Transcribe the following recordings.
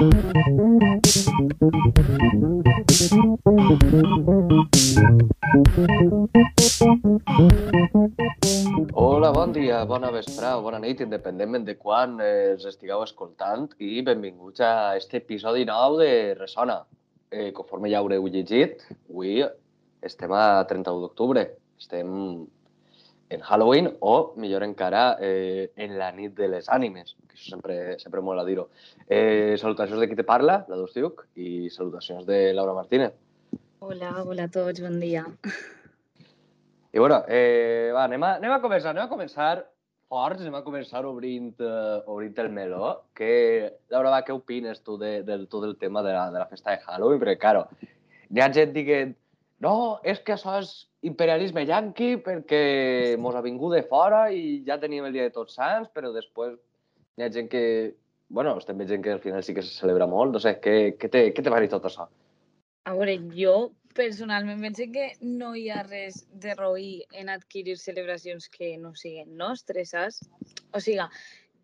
Hola, bon dia, bona vesprà o bona nit, independentment de quan eh, els estigueu escoltant i benvinguts a este episodi nou de Ressona. Eh, conforme ja haureu llegit, avui estem a 31 d'octubre. Estem en Halloween o, millor encara, eh, en la nit de les ànimes, que això sempre, sempre mola dir-ho. Eh, salutacions de qui te parla, la Dustiuc, i salutacions de Laura Martínez. Hola, hola a tots, bon dia. I bueno, eh, va, anem a, anem a començar, anem a començar forts, anem a començar obrint, uh, obrint el meló. Que, Laura, va, què opines tu de, del tot el tema de la, de la festa de Halloween? Perquè, claro, hi ha gent dient no, és que això és imperialisme yanqui perquè mos ha vingut de fora i ja teníem el dia de tots sants, però després hi ha gent que, bueno, estem veient que al final sí que se celebra molt. No sé, què, què te, què te va dir tot això? A veure, jo personalment penso que no hi ha res de roí en adquirir celebracions que no siguin nostres, saps? O sigui,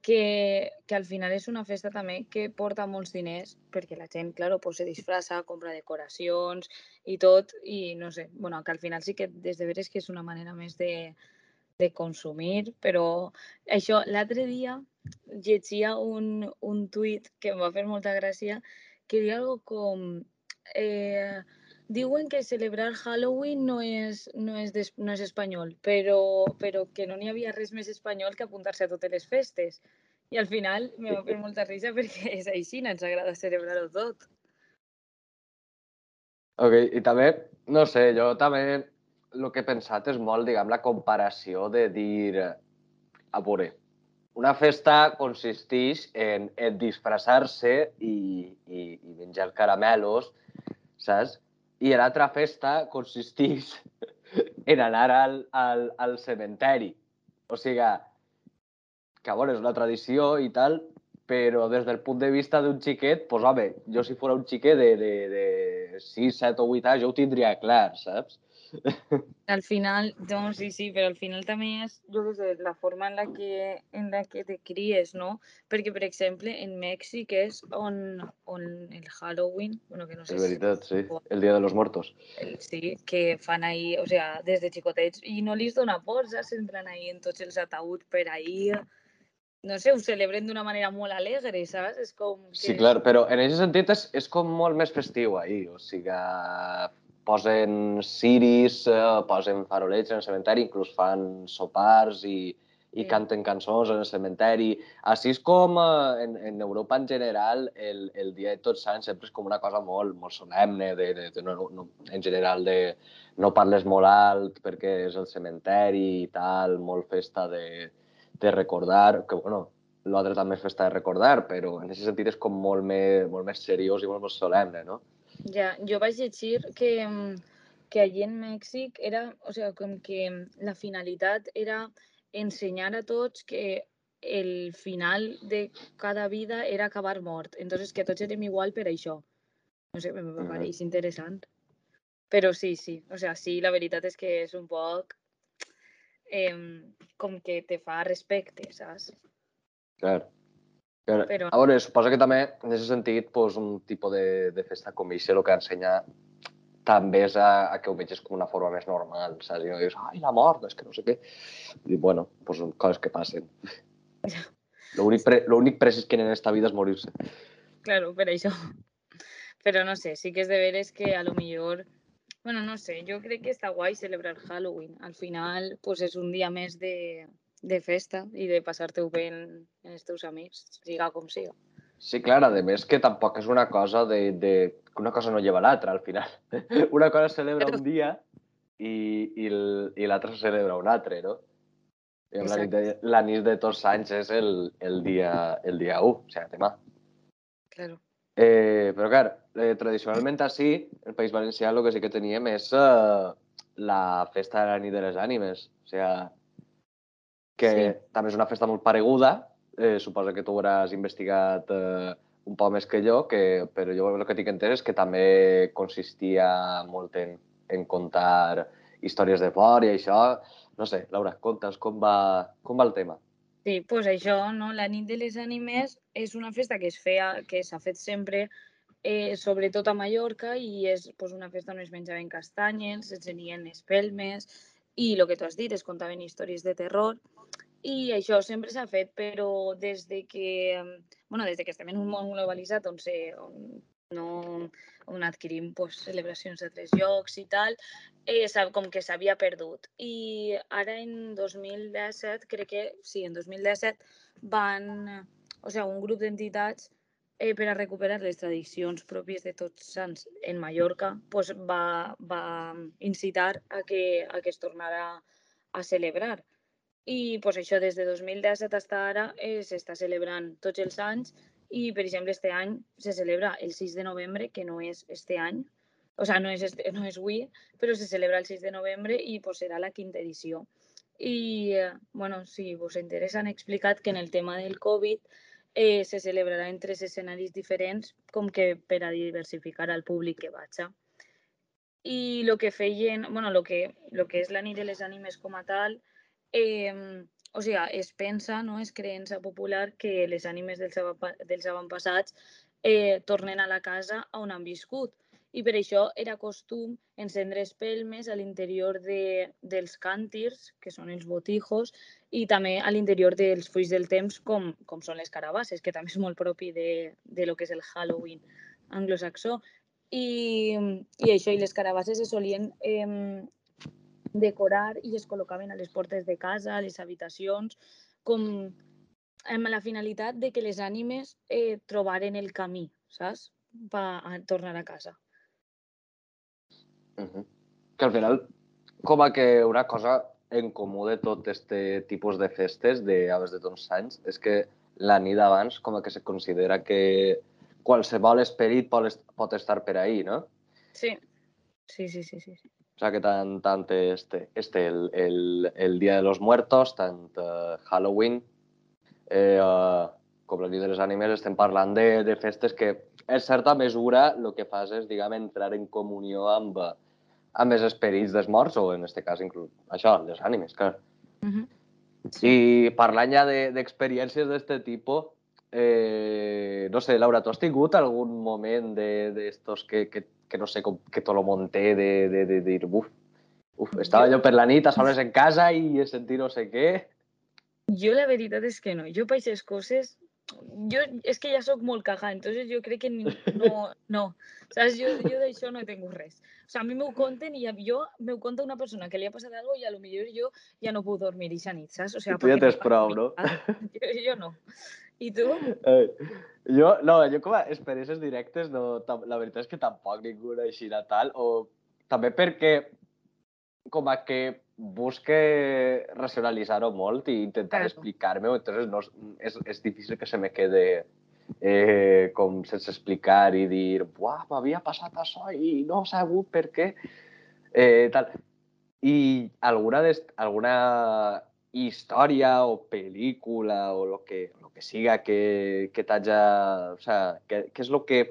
que, que al final és una festa també que porta molts diners perquè la gent, claro, pues, se disfraça, compra decoracions i tot, i no sé, bueno, que al final sí que des de veres que és una manera més de, de consumir, però això, l'altre dia llegia un, un tuit que em va fer molta gràcia que diu algo com eh, diuen que celebrar Halloween no és, no és, des, no és espanyol, però, però que no n'hi havia res més espanyol que apuntar-se a totes les festes. I al final me va fer molta risa perquè és així, ens agrada celebrar-ho tot. Ok, i també, no sé, jo també el que he pensat és molt, diguem, la comparació de dir, a veure, una festa consisteix en, en disfressar-se i, i, i menjar caramelos, saps? I l'altra festa consisteix en anar al, al, al cementeri. O sigui, que, bueno, és una tradició i tal, però des del punt de vista d'un xiquet, doncs, home, jo si fos un xiquet de, de, de 6, 7 o 8 anys, jo ho tindria clar, saps? Al final, no, sí, sí, però al final també és, jo què sé, la forma en la que, en la que te cries, no? Perquè, per exemple, en Mèxic és on, on el Halloween, bueno, que no sé És veritat, sí. El Dia de los Muertos. Sí, que fan ahí, o sea, des de xicotets, i no li dona por, ja s'entren ahí en tots els ataüts per ahí, no sé, ho celebren d'una manera molt alegre, saps? És com que... Sí, clar, però en aquest sentit és, és com molt més festiu ahir, o sigui, posen ciris, eh, posen farolets en el cementeri, inclús fan sopars i, i Sí. canten cançons en el cementeri. Així és com eh, en, en Europa en general el, el Dia de Tots Sants sempre és com una cosa molt, molt solemne, de, de, de no, no, en general de no parles molt alt perquè és el cementeri i tal, molt festa de, de recordar, que bueno, l'altre també és festa de recordar, però en aquest sentit és com molt més, molt més seriós i molt més solemne, no? Ja, jo vaig llegir que, mm, que allí en Mèxic era, o sigui, com que la finalitat era ensenyar a tots que el final de cada vida era acabar mort. Entonces, que tots érem igual per això. No sé, Mhm. pareix interessant. Però sí, sí, o sigui, sí, la veritat és que és un poc eh, com que te fa respecte, saps? Clar. Però- A veure, suposo que també, en aquest sentit, pues, un tipus de, de festa com això el que ensenya també és a, a que ho veges com una forma més normal, saps? I no dius, ai, la mort, és que no sé què. I, bueno, pues, són coses que passen. L'únic pre precís que en esta vida és morir-se. Claro, per això. Però no sé, sí que és de veres que a lo millor... Bueno, no sé, jo crec que està guai celebrar Halloween. Al final, pues és un dia més de, de festa i de passar-te-ho bé en, en els teus amics, siga com siga. Sí, clar, a més que tampoc és una cosa de... de una cosa no lleva l'altra, al final. Una cosa es celebra un dia i, i, i l'altra se celebra un altre, no? La, nit de, la nit de tots anys és el, el, dia, el dia 1, o sigui, demà. Claro. Eh, però, clar, eh, tradicionalment així, el País Valencià el que sí que teníem és eh, la festa de la nit de les ànimes. O sigui, que Sí. també és una festa molt pareguda. Eh, suposo que tu hauràs investigat eh, un poc més que jo, que, però jo el que tinc entès és que també consistia molt en, en contar històries de por i això. No sé, Laura, contes com va, com va el tema. Sí, pues això, no? La nit de les ànimes és una festa que es feia, que s'ha fet sempre, eh, sobretot a Mallorca, i és pues, una festa on es menjaven castanyes, es tenien espelmes, i el que tu has dit, es contaven històries de terror, i això sempre s'ha fet, però des de que, bueno, des de que estem en un món globalitzat on, se, on no, on adquirim pues, celebracions de tres llocs i tal, eh, com que s'havia perdut. I ara en 2017, crec que sí, en 2017 van, o sigui, un grup d'entitats eh, per a recuperar les tradicions pròpies de tots sants en Mallorca pues, va, va incitar a que, a que es tornara a celebrar. I pues, això des de 2017 fins ara eh, s'està celebrant tots els anys i, per exemple, este any se celebra el 6 de novembre, que no és este any, o sea, no és, este, no és avui, però se celebra el 6 de novembre i pues, serà la quinta edició. I, eh, bueno, si us interessa, han explicat que en el tema del Covid eh, se celebrarà en tres escenaris diferents, com que per a diversificar al públic que vaja. I el que feien, bueno, lo que, lo que és la nit de les ànimes com a tal, eh, o sigui, es pensa, no, és creença popular que les ànimes dels, dels avantpassats eh, tornen a la casa on han viscut. I per això era costum encendre espelmes a l'interior de, dels càntirs, que són els botijos, i també a l'interior dels fulls del temps, com, com són les carabasses, que també és molt propi de, de lo que és el Halloween anglosaxó. I, i això, i les carabasses se solien eh, decorar i es col·locaven a les portes de casa, a les habitacions, com amb la finalitat de que les ànimes eh, trobaren el camí, saps? Per tornar a casa. Uh -huh. Que al final, com a que una cosa en comú de tot este tipus de festes de aves de tots anys és que la nit abans com a que se considera que qualsevol esperit pot, est pot estar per ahí, no? Sí, sí, sí, sí. sí. O sea que tant, tant este, este el, el, el Dia de los Muertos, tant uh, Halloween, eh, uh, com el Dia de les Ànimes, estem parlant de, de festes que, en certa mesura, el que fas és, diguem, entrar en comunió amb, amb els esperits dels morts, o en aquest cas, inclús, això, les ànimes, clar. Uh -huh. Sí. I parlant ja d'experiències de, d'aquest tipus, eh, no sé, Laura, tu has tingut algun moment d'estos de, que, que que no sé, com, que te lo monté de, de, de, de dir, uf, uf, estava jo per la nit a soles en casa i he sentit no sé què. Jo la veritat és que no. Jo per aquestes coses, jo és que ja sóc molt caga, entonces jo crec que no, no. Saps? Jo, jo d'això no he tingut res. O sea, a mi m'ho conten i jo m'ho conta una persona que li ha passat alguna cosa i a lo millor jo ja no puc dormir i nit, saps? O sea, I tu ja tens prou, no? Jo, jo no. I tu? Eh, jo, no, jo com a experiències directes, no, la veritat és que tampoc ningú així de tal, o també perquè com a que busque racionalitzar-ho molt i intentar claro. explicar-me, entonces no, és, és difícil que se me quede eh, com sense explicar i dir, buah, m'havia passat això i no he sabut per què. Eh, tal. I alguna, alguna història o pel·lícula o lo que, lo que siga que, que t'haja... O sea, què, què és el que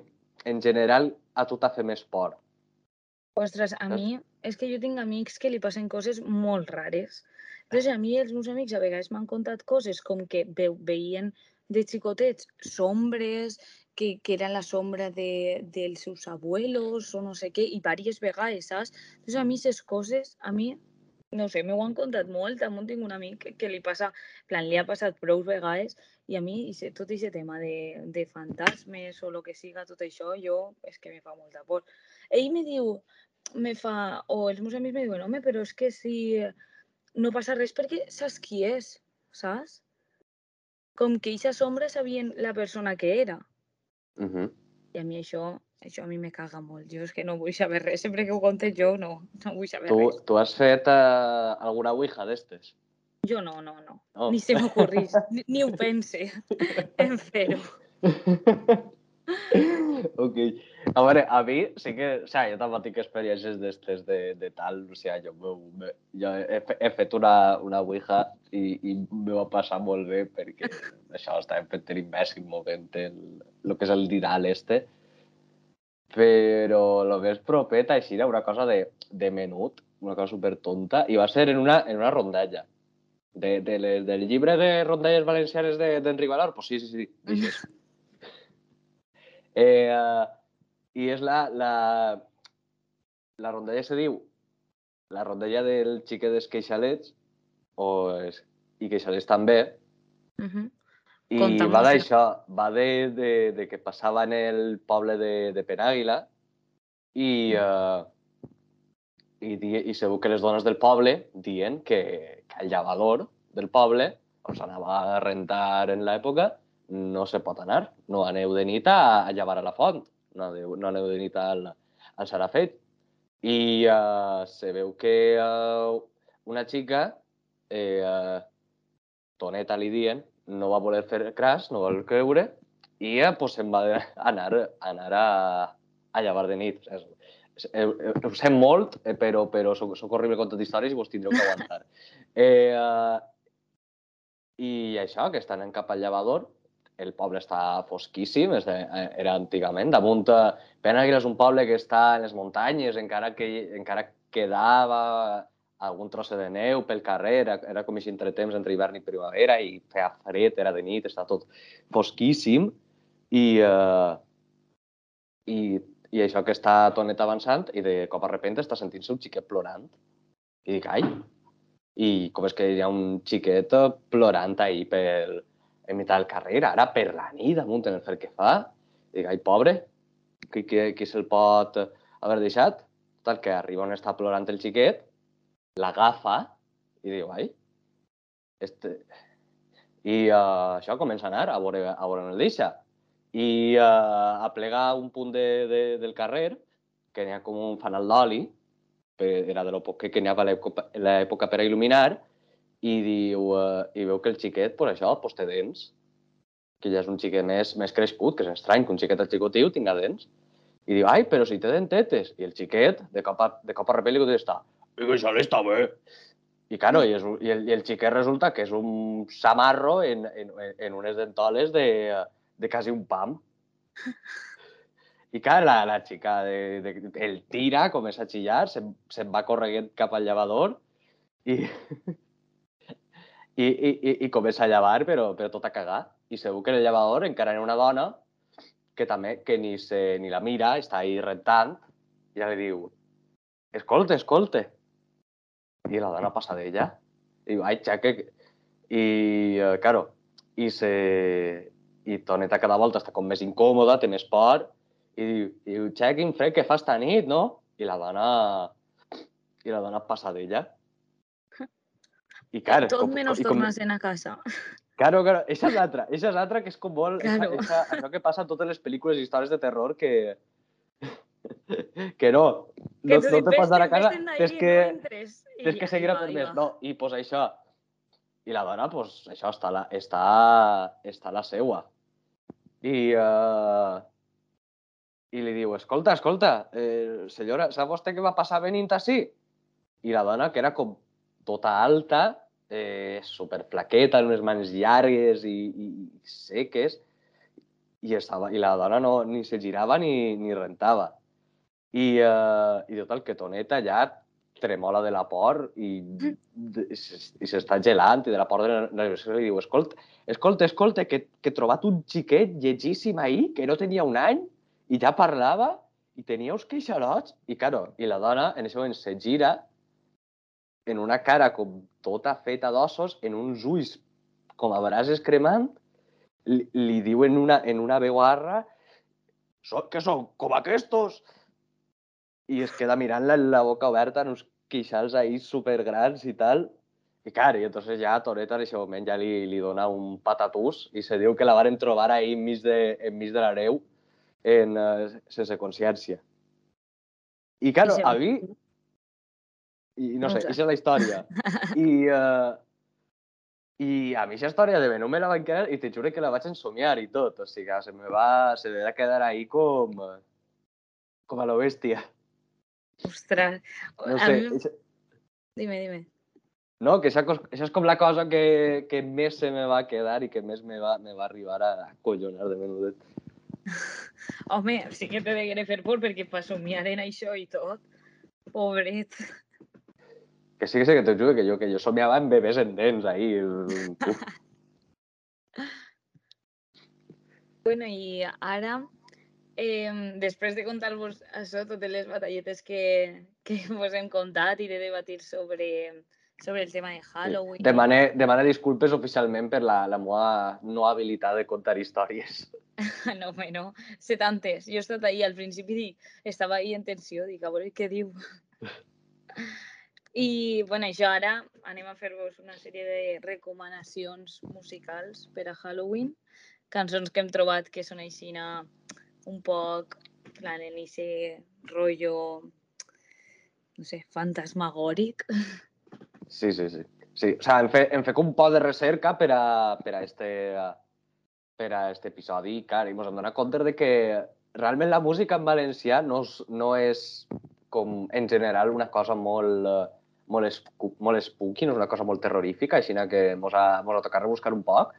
en general a tu t'ha fet més por? Ostres, a mi és que jo tinc amics que li passen coses molt rares. Entonces, a mi els meus amics a vegades m'han contat coses com que ve, veien de xicotets sombres, que, que eren la sombra de, dels seus abuelos o no sé què, i diverses vegades, saps? Entonces, a mi aquestes coses, a mi no sé, m'ho han contat molt, també tinc un amic que, que li passa, plan, li ha passat prou vegades i a mi tot aquest tema de, de fantasmes o el que siga, tot això, jo és que me fa molta por. Ell me diu, me fa, o els meus amics me diuen, home, però és que si no passa res perquè saps qui és, saps? Com que aquesta sombra sabien la persona que era. Uh -huh. I a mi això això a mi me caga molt. Jo és que no vull saber res. Sempre que ho contes jo, no, no vull saber tu, res. Tu has fet uh, alguna ouija d'estes? Jo no, no, no. Oh. Ni se m'ocorrís, ni, ni ho pense en fer-ho. ok. A veure, a mi sí que... O sigui, jo també tinc experiències d'estes de, de tal, o sigui, jo, me, jo he, he fet una, una ouija i, i me va passar molt bé perquè això estàvem fent en imbècil moment el, el que és el diral este però el més propet així era una cosa de, de menut, una cosa super tonta, i va ser en una, en una rondalla. De, de, de, del llibre de rondalles valencianes d'Enric Valor? Pues sí, sí, sí, dixes. eh, uh, I és la, la, la rondalla se diu la rondalla del xiquet dels queixalets o és, i queixalets també. Uh -huh. I Conta'm va d'això, va de, de, de que passava en el poble de, de Penàguila i, uh, i, di, i segur que les dones del poble dient que, que el llavador del poble on s'anava a rentar en l'època no se pot anar. No aneu de nit a, a llevar a la font, no aneu, no aneu de nit al, al Sarafet. I uh, se veu que uh, una xica, eh, uh, Toneta li dient, no va voler fer cras, no voler creure, i uh, pues, se'n va anar, anar a, a llevar de nit. És, ho sé molt, però, però soc, soc horrible contant històries i vos tindreu que aguantar. eh, uh, I això, que estan en cap al llevador, el poble està fosquíssim, és de, eh, era antigament. Damunt, eh, Penàguila és un poble que està en les muntanyes, encara que encara quedava algun trosset de neu pel carrer, era, era com si entretemps entre hivern i primavera i feia fred, era de nit, està tot fosquíssim i, uh, i, i això que està tonet avançant i de cop a repente està sentint-se un xiquet plorant. I dic, ai, i com és que hi ha un xiquet plorant ahí pel, en mitjà del carrer, ara per la nit, damunt en el fer que fa. I ai, pobre, qui, qui, qui se'l pot haver deixat? Total, que arriba on està plorant el xiquet, l'agafa i diu, ai, este... I uh, això comença a anar a veure, a veure on el deixa. I uh, a plegar un punt de, de, del carrer, que n'hi ha com un fanal d'oli, era de l'època que n'hi havia l'època per a il·luminar, i diu, uh, i veu que el xiquet, per això, pues, té dents, que ja és un xiquet més, més crescut, que és estrany que un xiquet xicotiu tinga dents. I diu, ai, però si té dentetes. I el xiquet, de cop a, de cop a repel, li contesta, i que això està bé. I, claro, i, és, i, el, i el xiquet resulta que és un samarro en, en, en unes dentoles de, de quasi un pam. I clar, la, la xica de, de, el tira, comença a xillar, se'n se va correguent cap al llevador i, i, i, i, i comença a llevar, però, però tot a cagar. I segur que el llevador encara ha una dona que també, que ni, se, ni la mira, està ahí rentant, i ja li diu, escolte, escolte. I la dona passa d'ella. I diu, ai, xaque... I, eh, claro, i se... I Toneta cada volta està com més incòmoda, té més por, i diu, i diu xe, quin fred que fa esta nit, no? I la dona... I la dona passa d'ella. I, clar, Tot com- menys com- tornar-se'n a casa. Claro, claro, esa és l'altra. Esa és l'altra que és com vol... Claro. Esa, esa, això que passa a totes les pel·lícules i històries de terror que... que no, no, no te pots anar a casa, tens que, tens que seguir a per més. No, i pues això. I la dona, pues això, està, la, està, està la seua. I, uh, I li diu, escolta, escolta, eh, senyora, sap vostè què va passar venint així? I la dona, que era com tota alta, eh, superflaqueta, amb unes mans llargues i, i, i seques, i, estava, i la dona no, ni se girava ni, ni rentava. I, uh, i total, que Toneta ja tremola de la por i, i s'està gelant i de la por de la nerviosa li diu escolta, escolta, escolta, que, que he trobat un xiquet llegíssim ahir que no tenia un any i ja parlava i tenia uns queixalots i, claro, i la dona en aquest moment se gira en una cara com tota feta d'ossos, en uns ulls com a brases cremant, li, li diu en una, en una veu arra «Són que són com aquestos!» i es queda mirant-la amb la boca oberta en uns queixals ahí supergrans i tal. I clar, i entonces ja Toreto en aquest moment ja li, li dona un patatús i se diu que la varen trobar ahí enmig de, enmig de la neu en, uh, sense consciència. I claro, se a mi... I no sé, No ho sé. aquesta és la història. I, uh, I a mi aquesta història de no me la van quedar i te juro que la vaig ensomiar i tot. O sigui, se me va, se me va quedar ahí com, com a lo bèstia. Ostres. No sé, mi- eixa- Dime, dime. no, que això, això és com la cosa que, que més se me va quedar i que més me va, me va arribar a collonar de menudet. Home, sí que te degué fer por perquè fa somiar en això i tot. Pobret. Que sí, que sí, que t'ho juro, que jo, que jo somiava en bebès en dents ahí. Uf. Bueno, i ara, eh, després de contar-vos això, totes les batalletes que, que vos hem contat i de debatir sobre, sobre el tema de Halloween... Demane, demane disculpes oficialment per la, la meva no habilitat de contar històries. No, home, no, sé tantes. Jo he estat ahí al principi, dic, estava ahí en tensió, dic, a veure què diu. I, bueno, això ara anem a fer-vos una sèrie de recomanacions musicals per a Halloween cançons que hem trobat que són així un poc plan en ese rollo no sé, fantasmagòric. Sí, sí, sí. Sí, o sea, hem fet, hem fet un poc de recerca per a, per a este, per a este episodi i, clar, i ens hem donat de que realment la música en valencià no és, no és com en general una cosa molt, molt, espu, molt spooky, no és una cosa molt terrorífica, així que ens ha, mos ha tocat rebuscar un poc.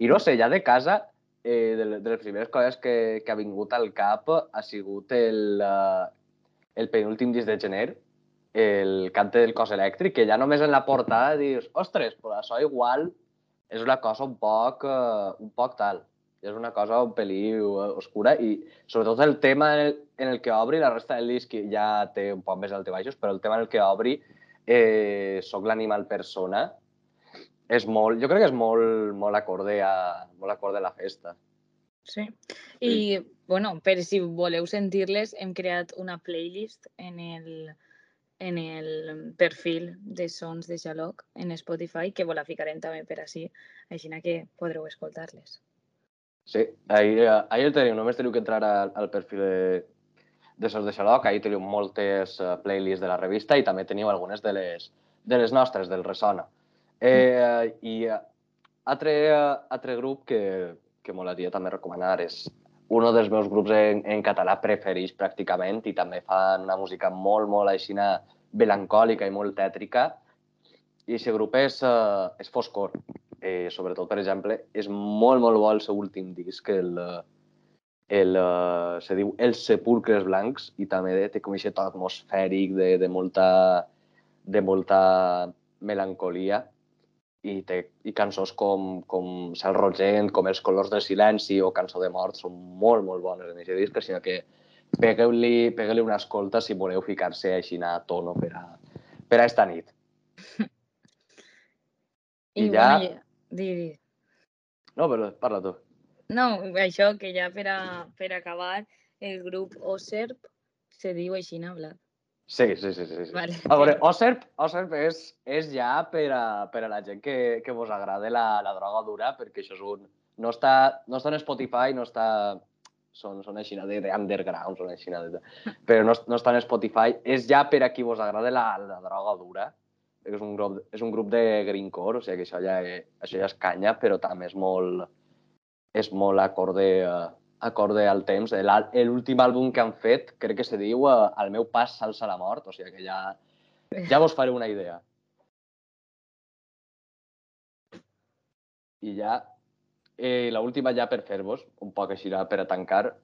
I no sé, ja de casa eh, de, de les primeres coses que, que ha vingut al cap ha sigut el, uh, el penúltim disc de gener, el cante del cos elèctric, que ja només en la portada dius, ostres, però això igual és una cosa un poc, uh, un poc tal. És una cosa un peliu oscura i sobretot el tema en el, en el que obri, la resta del disc ja té un poc més alts i baixos, però el tema en el que obri eh, Soc l'animal persona, és molt, jo crec que és molt, molt, acorde a, molt acorde a la festa. Sí. I, sí. bueno, per si voleu sentir-les, hem creat una playlist en el, en el perfil de sons de Xaloc en Spotify, que vos la ficarem també per així, així que podreu escoltar-les. Sí, ahir, ahir teniu, només teniu que entrar al, al perfil de, de sons de Xaloc, ahir teniu moltes uh, playlists de la revista i també teniu algunes de les, de les nostres, del Resona. Eh, I eh, altre, altre grup que, que m'agradaria també recomanar és un dels meus grups en, en català preferits pràcticament i també fan una música molt, molt aixina melancòlica i molt tètrica. I aquest grup és, uh, és Foscor. Eh, sobretot, per exemple, és molt, molt bo el seu últim disc, el, el, uh, se diu Els Sepulcres Blancs i també té com aquest atmosfèric de, de molta, de molta melancolia i, té, i cançons com, com Cel Rogent, com Els colors del silenci o Cançó de mort són molt, molt bones en aquest disc, sinó que pegueu-li pegueu una escolta si voleu ficar-se així a tono per a, per a esta nit. I, I ja... Bueno, ja... Di, di. No, però parla tu. No, això, que ja per, a, per acabar, el grup OSERP se diu així, no, Vlad? Sí, sí, sí. sí, sí. Vale. A veure, OSERP, OSERP és, és ja per a, per a la gent que, que vos agrada la, la droga dura, perquè això és un... No està, no està en Spotify, no està... Són, són així de, de underground, són així de... Però no, no està en Spotify. És ja per a qui vos agrada la, la droga dura. És un, grup, és un grup de greencore, o sigui que això ja, això ja és canya, però també és molt, és molt acorde, uh, acorde al temps. L'últim àlbum que han fet crec que se diu uh, El meu pas salsa la mort, o sigui que ja, ja vos faré una idea. I ja, eh, l'última ja per fer-vos, un poc així per a tancar,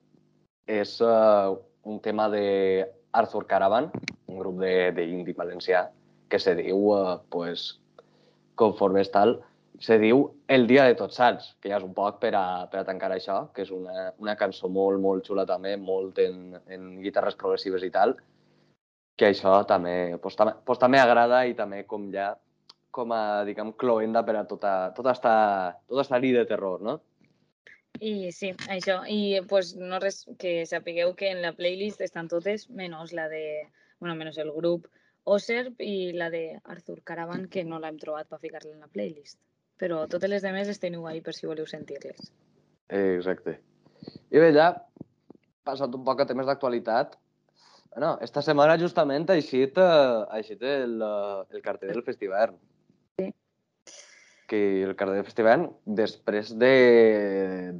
és uh, un tema de Arthur Caravan, un grup d'indi valencià, que se diu, uh, pues, conforme és tal, se diu El dia de tots sants, que ja és un poc per a, per a tancar això, que és una, una cançó molt, molt xula també, molt en, en guitarres progressives i tal, que això també, pues, també, pues, també agrada i també com ja com a, diguem, cloenda per a tota, tota esta, tota esta nit de terror, no? I sí, això. I pues, no res, que sapigueu que en la playlist estan totes, menys la de, bueno, menys el grup Oserp i la de Arthur Caravan, que no l'hem trobat per ficar-la en la playlist però totes les demés les teniu ahí per si voleu sentir-les. Eh, exacte. I bé, ja, passat un poc a temes d'actualitat, no, esta setmana justament ha eixit, uh, ha eixit el, uh, el cartell del festival. Sí. Que el cartell del festival, després de,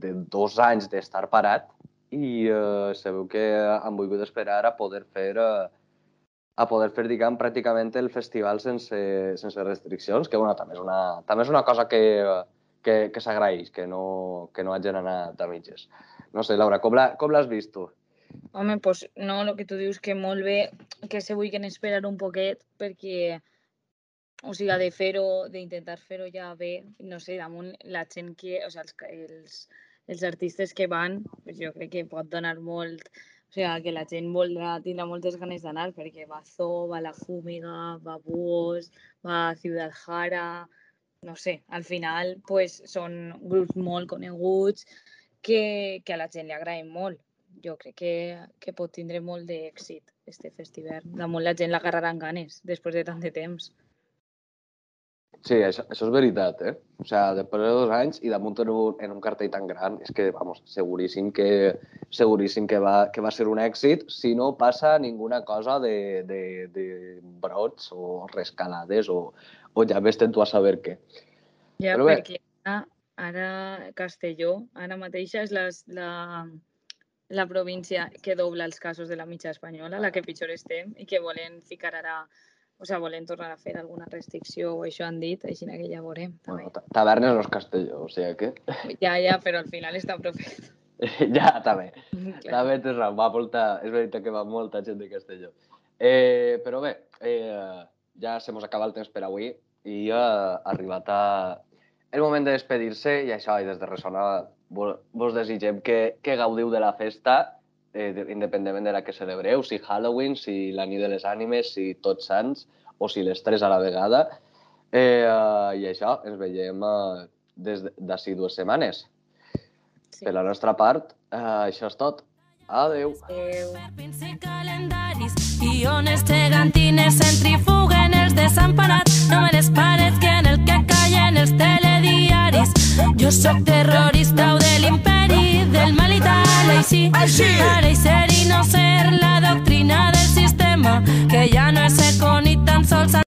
de dos anys d'estar parat, i uh, sabeu que han volgut esperar a poder fer uh, a poder fer, diguem, pràcticament el festival sense, sense restriccions, que bueno, també, és una, també és una cosa que, que, que s'agraeix, que, no, que no hagin anat a mitges. No sé, Laura, com l'has vist tu? Home, pues no, el que tu dius que molt bé que se vulguin esperar un poquet perquè o sigui, de fer-ho, d'intentar fer-ho ja bé, no sé, damunt la gent que, o sigui, els, els, els artistes que van, pues jo crec que pot donar molt, o sigui, que la gent voldrà, tindrà moltes ganes d'anar, perquè va Zoo, va La Fúmiga, va Búhos, va Ciudad Jara, no sé, al final pues, són grups molt coneguts que, que a la gent li agraden molt. Jo crec que, que pot tindre molt d'èxit este festival. Damunt la gent l'agarrarà amb ganes després de tant de temps. Sí, això, això és veritat, eh? O sea, després de dos anys i damunt en un, en un cartell tan gran, és que, vamos, seguríssim que, seguríssim que, va, que va ser un èxit si no passa ninguna cosa de, de, de brots o rescalades o, o ja vés tu a saber què. Ja, Però bé, perquè ara, ara Castelló, ara mateix és les, la, la província que dobla els casos de la mitja espanyola, la que pitjor estem, i que volen ficar ara o sigui, volen tornar a fer alguna restricció o això han dit, així que ja veurem. Bueno, tavernes no és Castelló, o sigui que... Ja, ja, però al final està propet. ja, també. També tens raó, va molta... És veritat que va molta gent de Castelló. Eh, però bé, eh, ja se mos acaba el temps per avui i ha arribat a el moment de despedir-se i això, i des de Ressona vos desitgem que, que gaudiu de la festa eh, independentment de la que celebreu, si Halloween, si la nit de les ànimes, si tots sants, o si les tres a la vegada. Eh, eh, I això, ens veiem eh, des d'ací dues setmanes. Sí. Per la nostra part, eh, això és tot. Adeu. Adeu. calendaris, gegantines, centrifuguen els desemparats, no me les parets que en el que callen els. Yo soy terrorista o del l'imperi del mal i tal, així. Així! Pareixer i no ser la doctrina del sistema, que ya no es ser con tan sols...